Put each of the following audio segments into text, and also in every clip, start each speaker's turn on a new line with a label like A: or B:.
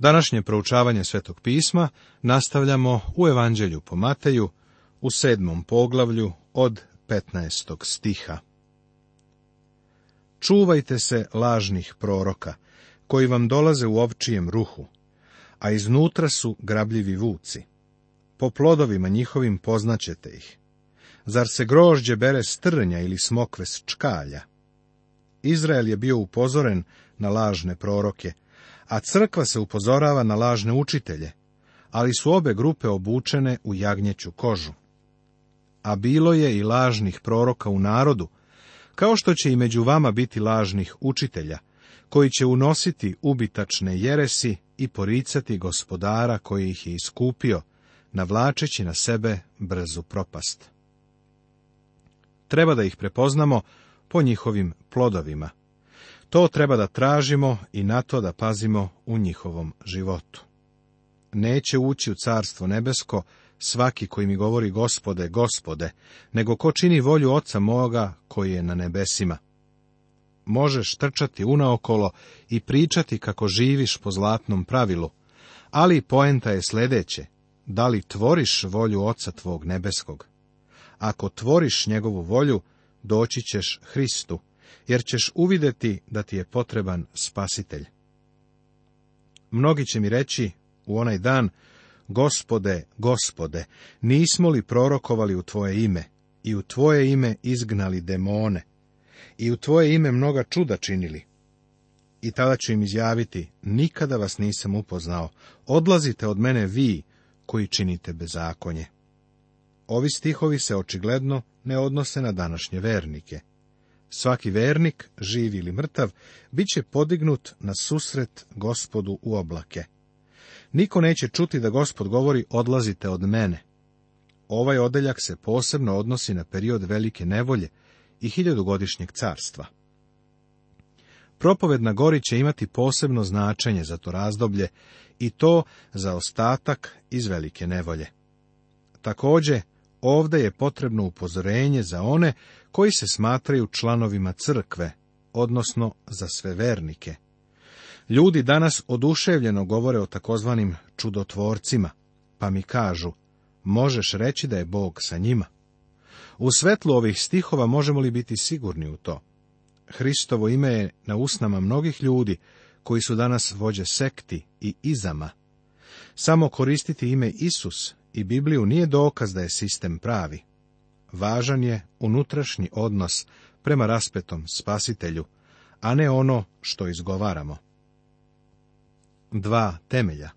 A: Današnje proučavanje Svetog pisma nastavljamo u Evanđelju po Mateju u sedmom poglavlju od 15. stiha. Čuvajte se lažnih proroka, koji vam dolaze u ovčijem ruhu, a iznutra su grabljivi vuci. Po plodovima njihovim poznaćete ih. Zar se grožđe bere s trnja ili smokve s čkalja? Izrael je bio upozoren na lažne proroke, a crkva se upozorava na lažne učitelje, ali su obe grupe obučene u jagnjeću kožu. A bilo je i lažnih proroka u narodu, kao što će i među vama biti lažnih učitelja, koji će unositi ubitačne jeresi i poricati gospodara koji ih je iskupio, navlačeći na sebe brzu propast. Treba da ih prepoznamo po njihovim plodovima. To treba da tražimo i na to da pazimo u njihovom životu. Neće ući u carstvo nebesko svaki koji mi govori gospode, gospode, nego ko čini volju oca moga koji je na nebesima. Možeš trčati unaokolo i pričati kako živiš po zlatnom pravilu, ali poenta je sljedeće. da li tvoriš volju oca tvog nebeskog? Ako tvoriš njegovu volju, doći ćeš Hristu, jer ćeš uvideti da ti je potreban spasitelj. Mnogi će mi reći u onaj dan, gospode, gospode, nismo li prorokovali u tvoje ime i u tvoje ime izgnali demone i u tvoje ime mnoga čuda činili? I tada ću im izjaviti, nikada vas nisam upoznao, odlazite od mene vi koji činite bezakonje. Ovi stihovi se očigledno ne odnose na današnje vernike. Svaki vernik, živ ili mrtav, bit će podignut na susret gospodu u oblake. Niko neće čuti da gospod govori odlazite od mene. Ovaj odeljak se posebno odnosi na period velike nevolje i hiljadugodišnjeg carstva. Propoved na gori će imati posebno značenje za to razdoblje i to za ostatak iz velike nevolje. Također, Ovdje je potrebno upozorenje za one koji se smatraju članovima crkve, odnosno za sve vernike. Ljudi danas oduševljeno govore o takozvanim čudotvorcima, pa mi kažu, možeš reći da je Bog sa njima. U svetlu ovih stihova možemo li biti sigurni u to? Hristovo ime je na usnama mnogih ljudi koji su danas vođe sekti i izama. Samo koristiti ime Isus i Bibliju nije dokaz da je sistem pravi. Važan je unutrašnji odnos prema raspetom spasitelju, a ne ono što izgovaramo. Dva temelja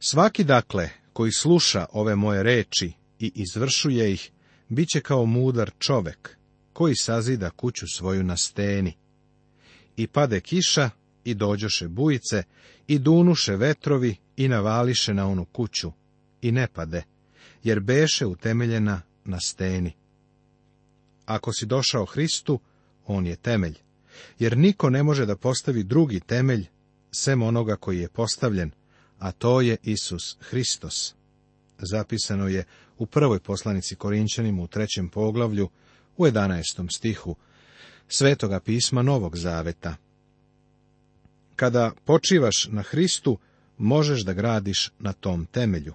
A: Svaki dakle koji sluša ove moje reči i izvršuje ih, bit će kao mudar čovek koji sazida kuću svoju na steni. I pade kiša, i dođoše bujice, i dunuše vetrovi, i navališe na onu kuću, i ne pade, jer beše utemeljena na steni. Ako si došao Hristu, on je temelj, jer niko ne može da postavi drugi temelj, sem onoga koji je postavljen, a to je Isus Hristos. Zapisano je u prvoj poslanici Korinčanima u trećem poglavlju, u 11. stihu, Svetoga pisma Novog Zaveta. Kada počivaš na Hristu, možeš da gradiš na tom temelju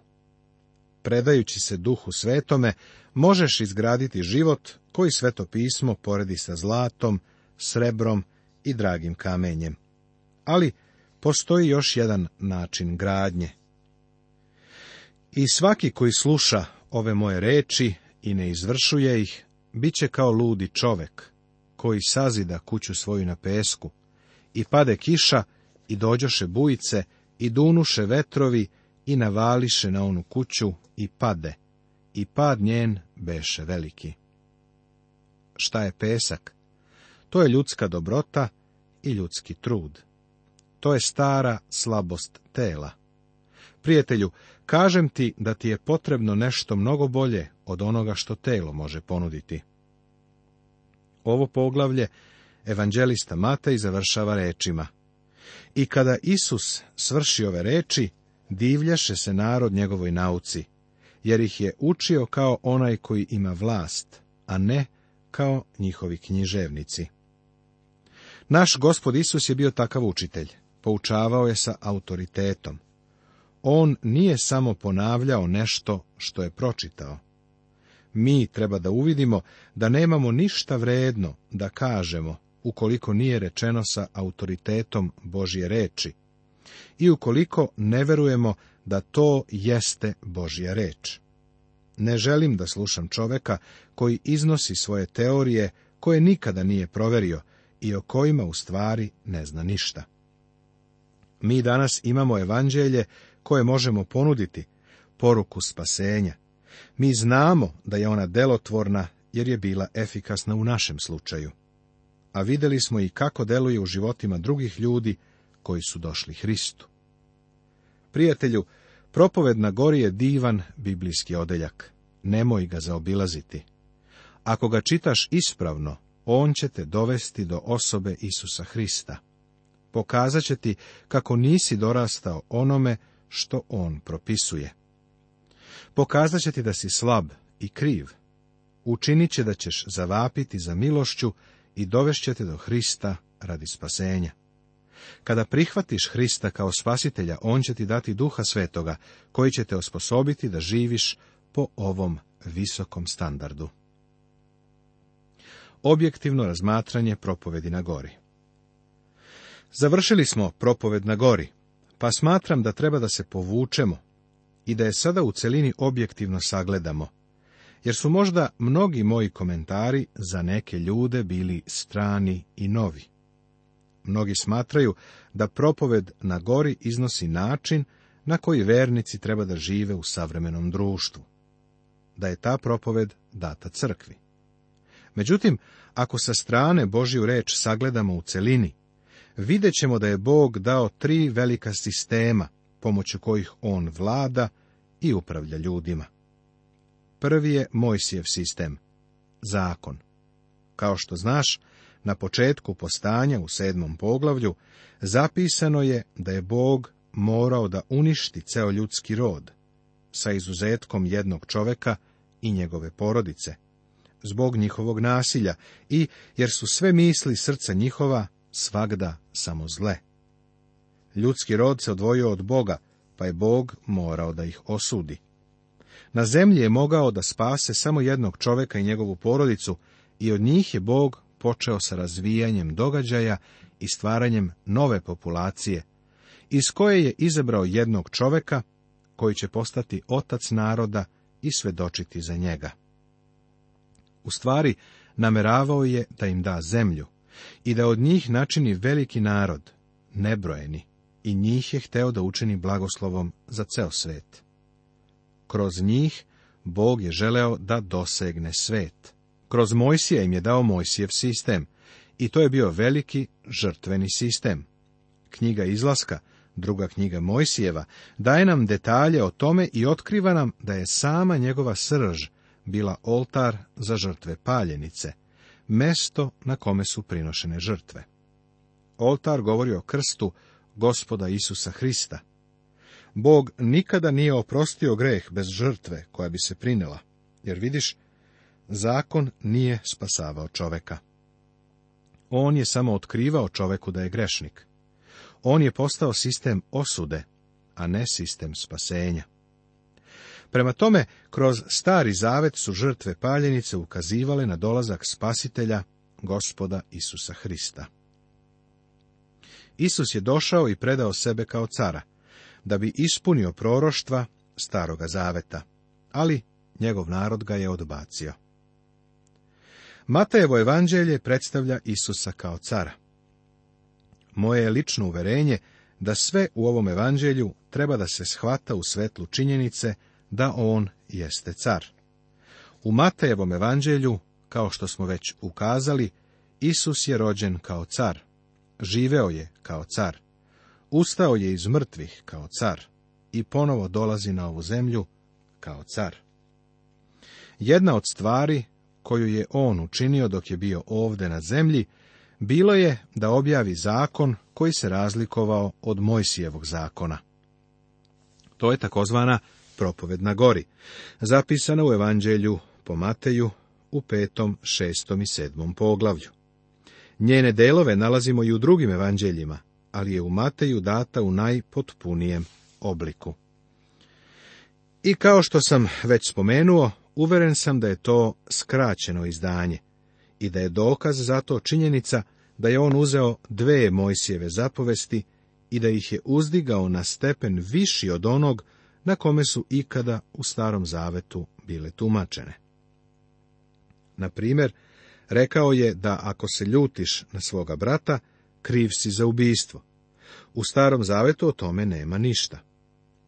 A: predajući se duhu svetome, možeš izgraditi život koji sveto pismo poredi sa zlatom, srebrom i dragim kamenjem. Ali postoji još jedan način gradnje. I svaki koji sluša ove moje reči i ne izvršuje ih, bit će kao ludi čovek, koji sazida kuću svoju na pesku, i pade kiša, i dođoše bujice, i dunuše vetrovi, i navališe na onu kuću i pade, i pad njen beše veliki. Šta je pesak? To je ljudska dobrota i ljudski trud. To je stara slabost tela. Prijatelju, kažem ti da ti je potrebno nešto mnogo bolje od onoga što telo može ponuditi. Ovo poglavlje evanđelista Matej završava rečima. I kada Isus svrši ove reči, divljaše se narod njegovoj nauci, jer ih je učio kao onaj koji ima vlast, a ne kao njihovi književnici. Naš gospod Isus je bio takav učitelj, poučavao je sa autoritetom. On nije samo ponavljao nešto što je pročitao. Mi treba da uvidimo da nemamo ništa vredno da kažemo ukoliko nije rečeno sa autoritetom Božje reči, i ukoliko ne verujemo da to jeste Božja reč. Ne želim da slušam čoveka koji iznosi svoje teorije koje nikada nije proverio i o kojima u stvari ne zna ništa. Mi danas imamo evanđelje koje možemo ponuditi, poruku spasenja. Mi znamo da je ona delotvorna jer je bila efikasna u našem slučaju. A vidjeli smo i kako deluje u životima drugih ljudi koji su došli Hristu. Prijatelju, propoved na gori je divan biblijski odeljak. Nemoj ga zaobilaziti. Ako ga čitaš ispravno, on će te dovesti do osobe Isusa Hrista. Pokazat će ti kako nisi dorastao onome što on propisuje. Pokazat će ti da si slab i kriv. Učinit će da ćeš zavapiti za milošću i dovešće te do Hrista radi spasenja. Kada prihvatiš Hrista kao spasitelja, On će ti dati duha svetoga, koji će te osposobiti da živiš po ovom visokom standardu. Objektivno razmatranje propovedi na gori Završili smo propoved na gori, pa smatram da treba da se povučemo i da je sada u celini objektivno sagledamo, jer su možda mnogi moji komentari za neke ljude bili strani i novi. Mnogi smatraju da propoved na gori iznosi način na koji vernici treba da žive u savremenom društvu. Da je ta propoved data crkvi. Međutim, ako sa strane Božju reč sagledamo u celini, vidjet ćemo da je Bog dao tri velika sistema pomoću kojih On vlada i upravlja ljudima. Prvi je Mojsijev sistem, zakon. Kao što znaš, na početku postanja u sedmom poglavlju, zapisano je da je Bog morao da uništi ceo ljudski rod, sa izuzetkom jednog čoveka i njegove porodice, zbog njihovog nasilja i jer su sve misli srca njihova svagda samo zle. Ljudski rod se odvojio od Boga, pa je Bog morao da ih osudi. Na zemlji je mogao da spase samo jednog čoveka i njegovu porodicu i od njih je Bog počeo sa razvijanjem događaja i stvaranjem nove populacije, iz koje je izabrao jednog čoveka koji će postati otac naroda i svedočiti za njega. U stvari, nameravao je da im da zemlju i da od njih načini veliki narod, nebrojeni, i njih je hteo da učini blagoslovom za ceo svet. Kroz njih Bog je želeo da dosegne svet. Kroz Mojsija im je dao Mojsijev sistem i to je bio veliki žrtveni sistem. Knjiga izlaska, druga knjiga Mojsijeva, daje nam detalje o tome i otkriva nam da je sama njegova srž bila oltar za žrtve paljenice, mesto na kome su prinošene žrtve. Oltar govori o krstu gospoda Isusa Hrista. Bog nikada nije oprostio greh bez žrtve koja bi se prinela, jer vidiš, Zakon nije spasavao čoveka. On je samo otkrivao čoveku da je grešnik. On je postao sistem osude, a ne sistem spasenja. Prema tome, kroz stari zavet su žrtve paljenice ukazivale na dolazak spasitelja, gospoda Isusa Hrista. Isus je došao i predao sebe kao cara, da bi ispunio proroštva staroga zaveta, ali njegov narod ga je odbacio. Matejevo evanđelje predstavlja Isusa kao cara. Moje je lično uverenje da sve u ovom evanđelju treba da se shvata u svetlu činjenice da on jeste car. U Matejevom evanđelju, kao što smo već ukazali, Isus je rođen kao car, živeo je kao car, ustao je iz mrtvih kao car i ponovo dolazi na ovu zemlju kao car. Jedna od stvari koju je on učinio dok je bio ovde na zemlji, bilo je da objavi zakon koji se razlikovao od Mojsijevog zakona. To je takozvana propoved na gori, zapisana u Evanđelju po Mateju u petom, šestom i sedmom poglavlju. Njene delove nalazimo i u drugim evanđeljima, ali je u Mateju data u najpotpunijem obliku. I kao što sam već spomenuo, Uveren sam da je to skraćeno izdanje i da je dokaz za to činjenica da je on uzeo dve Mojsijeve zapovesti i da ih je uzdigao na stepen viši od onog na kome su ikada u Starom Zavetu bile tumačene. Na primjer, rekao je da ako se ljutiš na svoga brata, kriv si za ubijstvo. U Starom Zavetu o tome nema ništa.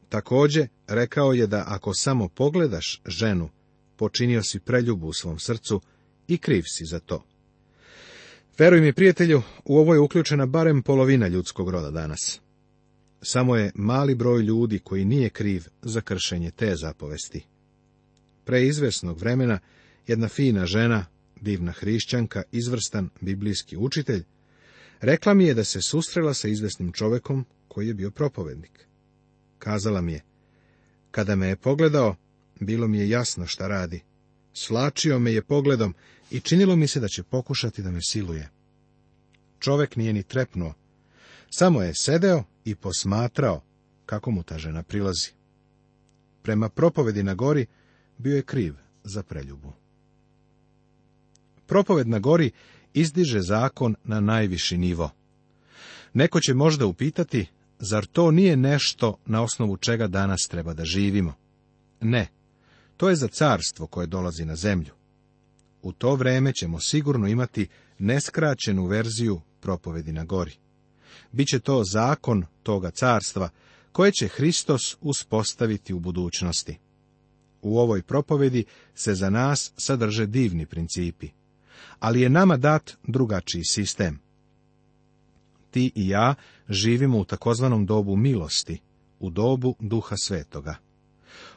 A: Također, rekao je da ako samo pogledaš ženu, počinio si preljubu u svom srcu i kriv si za to. Veruj mi, prijatelju, u ovo je uključena barem polovina ljudskog roda danas. Samo je mali broj ljudi koji nije kriv za kršenje te zapovesti. Pre izvesnog vremena jedna fina žena, divna hrišćanka, izvrstan biblijski učitelj, rekla mi je da se sustrela sa izvesnim čovekom koji je bio propovednik. Kazala mi je, kada me je pogledao, bilo mi je jasno šta radi. Slačio me je pogledom i činilo mi se da će pokušati da me siluje. Čovek nije ni trepnuo. Samo je sedeo i posmatrao kako mu ta žena prilazi. Prema propovedi na gori bio je kriv za preljubu. Propoved na gori izdiže zakon na najviši nivo. Neko će možda upitati, zar to nije nešto na osnovu čega danas treba da živimo? Ne, to je za carstvo koje dolazi na zemlju. U to vreme ćemo sigurno imati neskraćenu verziju propovedi na gori. Biće to zakon toga carstva koje će Hristos uspostaviti u budućnosti. U ovoj propovedi se za nas sadrže divni principi, ali je nama dat drugačiji sistem. Ti i ja živimo u takozvanom dobu milosti, u dobu duha svetoga.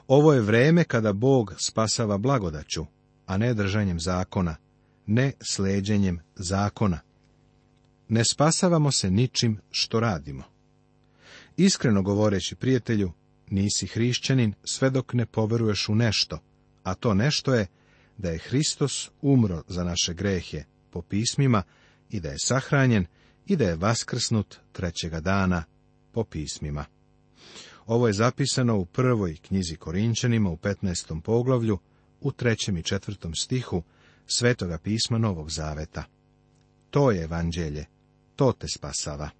A: Ovo je vreme kada Bog spasava blagodaću, a ne držanjem zakona, ne sleđenjem zakona. Ne spasavamo se ničim što radimo. Iskreno govoreći prijatelju, nisi hrišćanin sve dok ne poveruješ u nešto, a to nešto je da je Hristos umro za naše grehe po pismima i da je sahranjen i da je vaskrsnut trećega dana po pismima. Ovo je zapisano u prvoj knjizi Korinčanima u 15. poglavlju, u trećem i četvrtom stihu Svetoga pisma Novog Zaveta. To je evanđelje, to te spasava.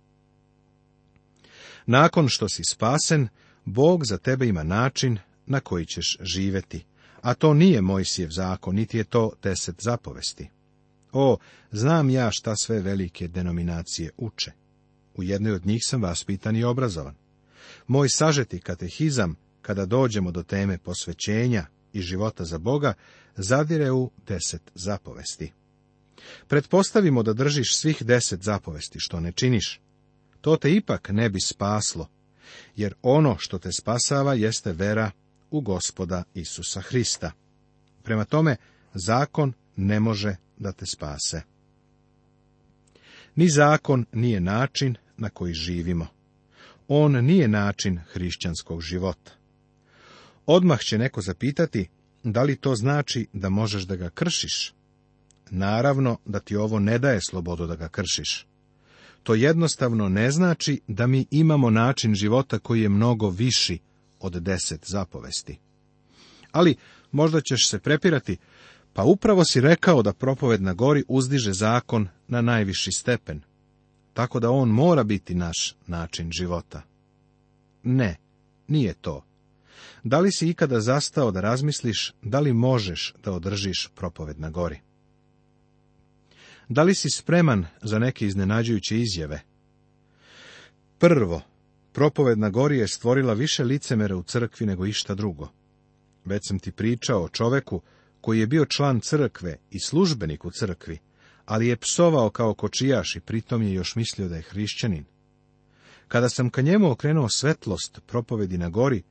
A: Nakon što si spasen, Bog za tebe ima način na koji ćeš živeti, a to nije Mojsijev zakon, niti je to deset zapovesti. O, znam ja šta sve velike denominacije uče. U jednoj od njih sam vaspitan i obrazovan. Moj sažeti katehizam, kada dođemo do teme posvećenja i života za Boga, zadire u deset zapovesti. Pretpostavimo da držiš svih deset zapovesti, što ne činiš. To te ipak ne bi spaslo, jer ono što te spasava jeste vera u gospoda Isusa Hrista. Prema tome, zakon ne može da te spase. Ni zakon nije način na koji živimo on nije način hrišćanskog života. Odmah će neko zapitati, da li to znači da možeš da ga kršiš? Naravno da ti ovo ne daje slobodu da ga kršiš. To jednostavno ne znači da mi imamo način života koji je mnogo viši od deset zapovesti. Ali možda ćeš se prepirati, pa upravo si rekao da propoved na gori uzdiže zakon na najviši stepen tako da on mora biti naš način života. Ne, nije to. Da li si ikada zastao da razmisliš da li možeš da održiš propoved na gori? Da li si spreman za neke iznenađujuće izjave? Prvo, propoved na gori je stvorila više licemere u crkvi nego išta drugo. Već sam ti pričao o čoveku koji je bio član crkve i službenik u crkvi, ali je psovao kao kočijaš i pritom je još mislio da je hrišćanin. Kada sam ka njemu okrenuo svetlost propovedi na gori,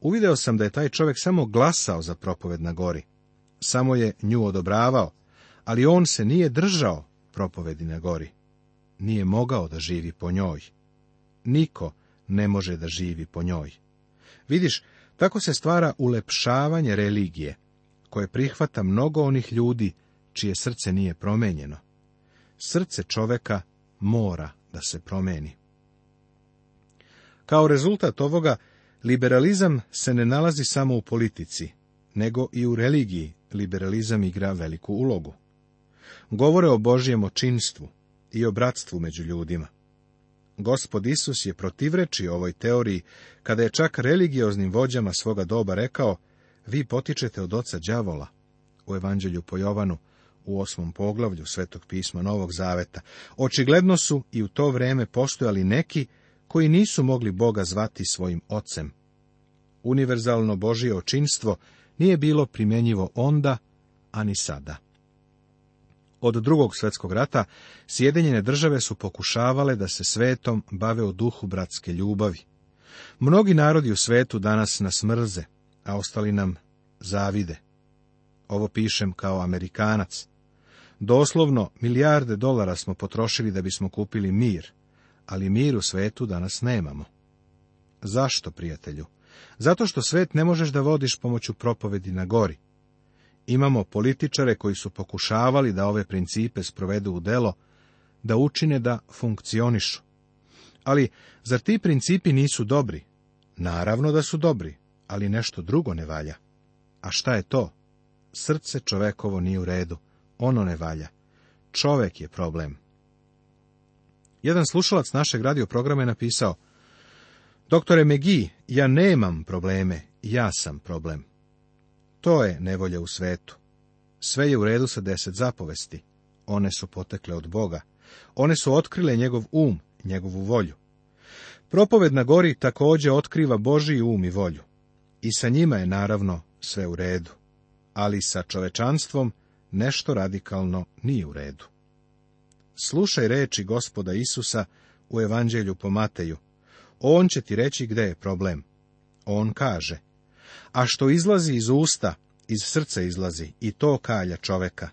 A: uvideo sam da je taj čovjek samo glasao za propoved na gori. Samo je nju odobravao, ali on se nije držao propovedi na gori. Nije mogao da živi po njoj. Niko ne može da živi po njoj. Vidiš, tako se stvara ulepšavanje religije, koje prihvata mnogo onih ljudi čije srce nije promenjeno. Srce čoveka mora da se promeni. Kao rezultat ovoga, liberalizam se ne nalazi samo u politici, nego i u religiji liberalizam igra veliku ulogu. Govore o Božjem očinstvu i o bratstvu među ljudima. Gospod Isus je protivrečio ovoj teoriji, kada je čak religioznim vođama svoga doba rekao, vi potičete od oca đavola u evanđelju po Jovanu, u osmom poglavlju Svetog pisma Novog Zaveta, očigledno su i u to vreme postojali neki koji nisu mogli Boga zvati svojim ocem. Univerzalno Božje očinstvo nije bilo primjenjivo onda, ani sada. Od drugog svjetskog rata Sjedinjene države su pokušavale da se svetom bave u duhu bratske ljubavi. Mnogi narodi u svetu danas nas mrze, a ostali nam zavide. Ovo pišem kao Amerikanac. Doslovno, milijarde dolara smo potrošili da bismo kupili mir, ali mir u svetu danas nemamo. Zašto, prijatelju? Zato što svet ne možeš da vodiš pomoću propovedi na gori. Imamo političare koji su pokušavali da ove principe sprovedu u delo, da učine da funkcionišu. Ali, zar ti principi nisu dobri? Naravno da su dobri, ali nešto drugo ne valja. A šta je to? Srce čovekovo nije u redu, ono ne valja. Čovek je problem. Jedan slušalac našeg radioprograma je napisao Doktore Megi, ja nemam probleme, ja sam problem. To je nevolja u svetu. Sve je u redu sa deset zapovesti. One su potekle od Boga. One su otkrile njegov um, njegovu volju. Propoved na gori također otkriva Boži um i volju. I sa njima je naravno sve u redu. Ali sa čovečanstvom nešto radikalno nije u redu. Slušaj reči gospoda Isusa u evanđelju po Mateju. On će ti reći gdje je problem. On kaže, a što izlazi iz usta, iz srca izlazi i to kalja čoveka.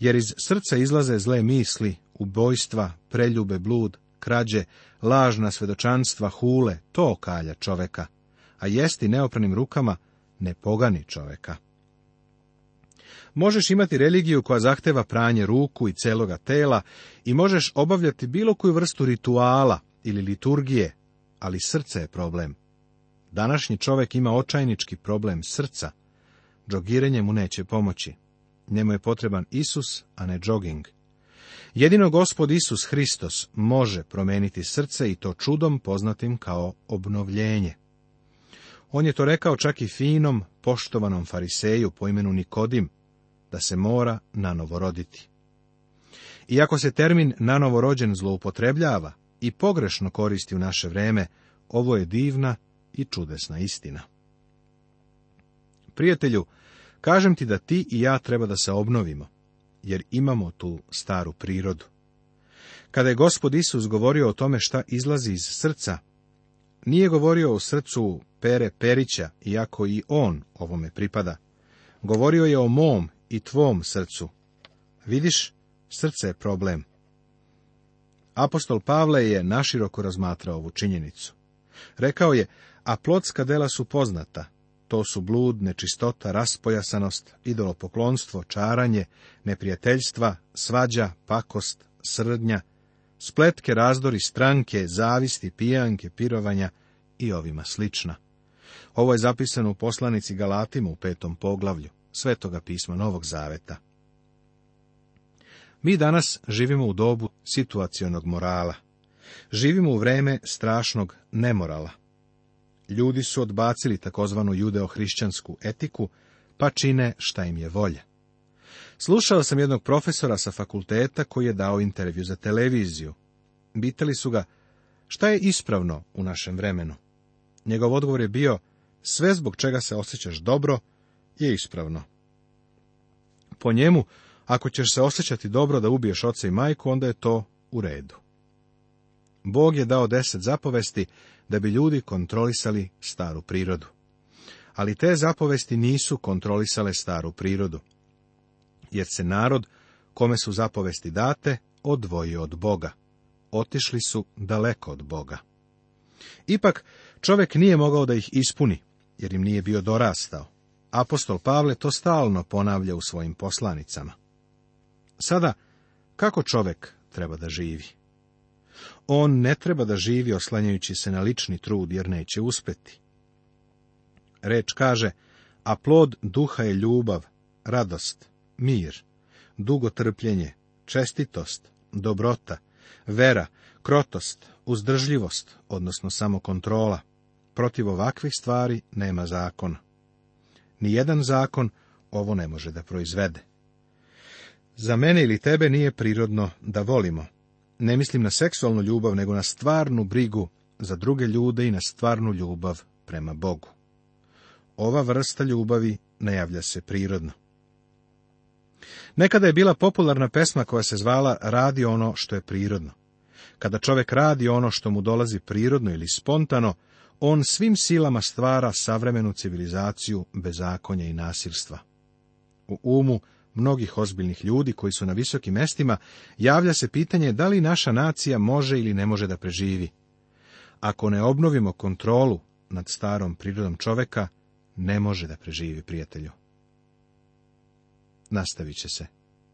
A: Jer iz srca izlaze zle misli, ubojstva, preljube, blud, krađe, lažna svedočanstva, hule, to kalja čoveka. A jesti neopranim rukama ne pogani čoveka. Možeš imati religiju koja zahteva pranje ruku i celoga tela i možeš obavljati bilo koju vrstu rituala ili liturgije, ali srce je problem. Današnji čovek ima očajnički problem srca. Džogirenje mu neće pomoći. Njemu je potreban Isus, a ne džoging. Jedino gospod Isus Hristos može promeniti srce i to čudom poznatim kao obnovljenje. On je to rekao čak i finom, poštovanom fariseju po imenu Nikodim, da se mora nanovo roditi. Iako se termin nanovorođen zloupotrebljava i pogrešno koristi u naše vreme, ovo je divna i čudesna istina. Prijatelju, kažem ti da ti i ja treba da se obnovimo, jer imamo tu staru prirodu. Kada je gospod Isus govorio o tome šta izlazi iz srca, nije govorio o srcu Pere Perića, iako i on ovome pripada. Govorio je o mom i tvom srcu. Vidiš, srce je problem. Apostol Pavle je naširoko razmatrao ovu činjenicu. Rekao je, a plotska dela su poznata. To su blud, nečistota, raspojasanost, idolopoklonstvo, čaranje, neprijateljstva, svađa, pakost, srdnja, spletke, razdori, stranke, zavisti, pijanke, pirovanja i ovima slična. Ovo je zapisano u poslanici Galatima u petom poglavlju svetoga pisma Novog Zaveta. Mi danas živimo u dobu situacionog morala. Živimo u vreme strašnog nemorala. Ljudi su odbacili takozvanu judeo-hrišćansku etiku, pa čine šta im je volja. Slušao sam jednog profesora sa fakulteta koji je dao intervju za televiziju. Bitali su ga, šta je ispravno u našem vremenu? Njegov odgovor je bio, sve zbog čega se osjećaš dobro je ispravno. Po njemu, ako ćeš se osjećati dobro da ubiješ oca i majku, onda je to u redu. Bog je dao deset zapovesti da bi ljudi kontrolisali staru prirodu. Ali te zapovesti nisu kontrolisale staru prirodu, jer se narod, kome su zapovesti date, odvojio od Boga. Otišli su daleko od Boga. Ipak, čovjek nije mogao da ih ispuni, jer im nije bio dorastao. Apostol Pavle to stalno ponavlja u svojim poslanicama. Sada, kako čovek treba da živi? On ne treba da živi oslanjajući se na lični trud, jer neće uspeti. Reč kaže, a plod duha je ljubav, radost, mir, dugotrpljenje, čestitost, dobrota, vera, krotost, uzdržljivost, odnosno samokontrola. Protiv ovakvih stvari nema zakona. Nijedan zakon ovo ne može da proizvede. Za mene ili tebe nije prirodno da volimo. Ne mislim na seksualnu ljubav, nego na stvarnu brigu za druge ljude i na stvarnu ljubav prema Bogu. Ova vrsta ljubavi najavlja se prirodno. Nekada je bila popularna pesma koja se zvala Radi ono što je prirodno. Kada čovek radi ono što mu dolazi prirodno ili spontano, on svim silama stvara savremenu civilizaciju bezakonja i nasilstva. U umu mnogih ozbiljnih ljudi koji su na visokim mestima javlja se pitanje da li naša nacija može ili ne može da preživi. Ako ne obnovimo kontrolu nad starom prirodom čoveka, ne može da preživi prijatelju. Nastavit će se.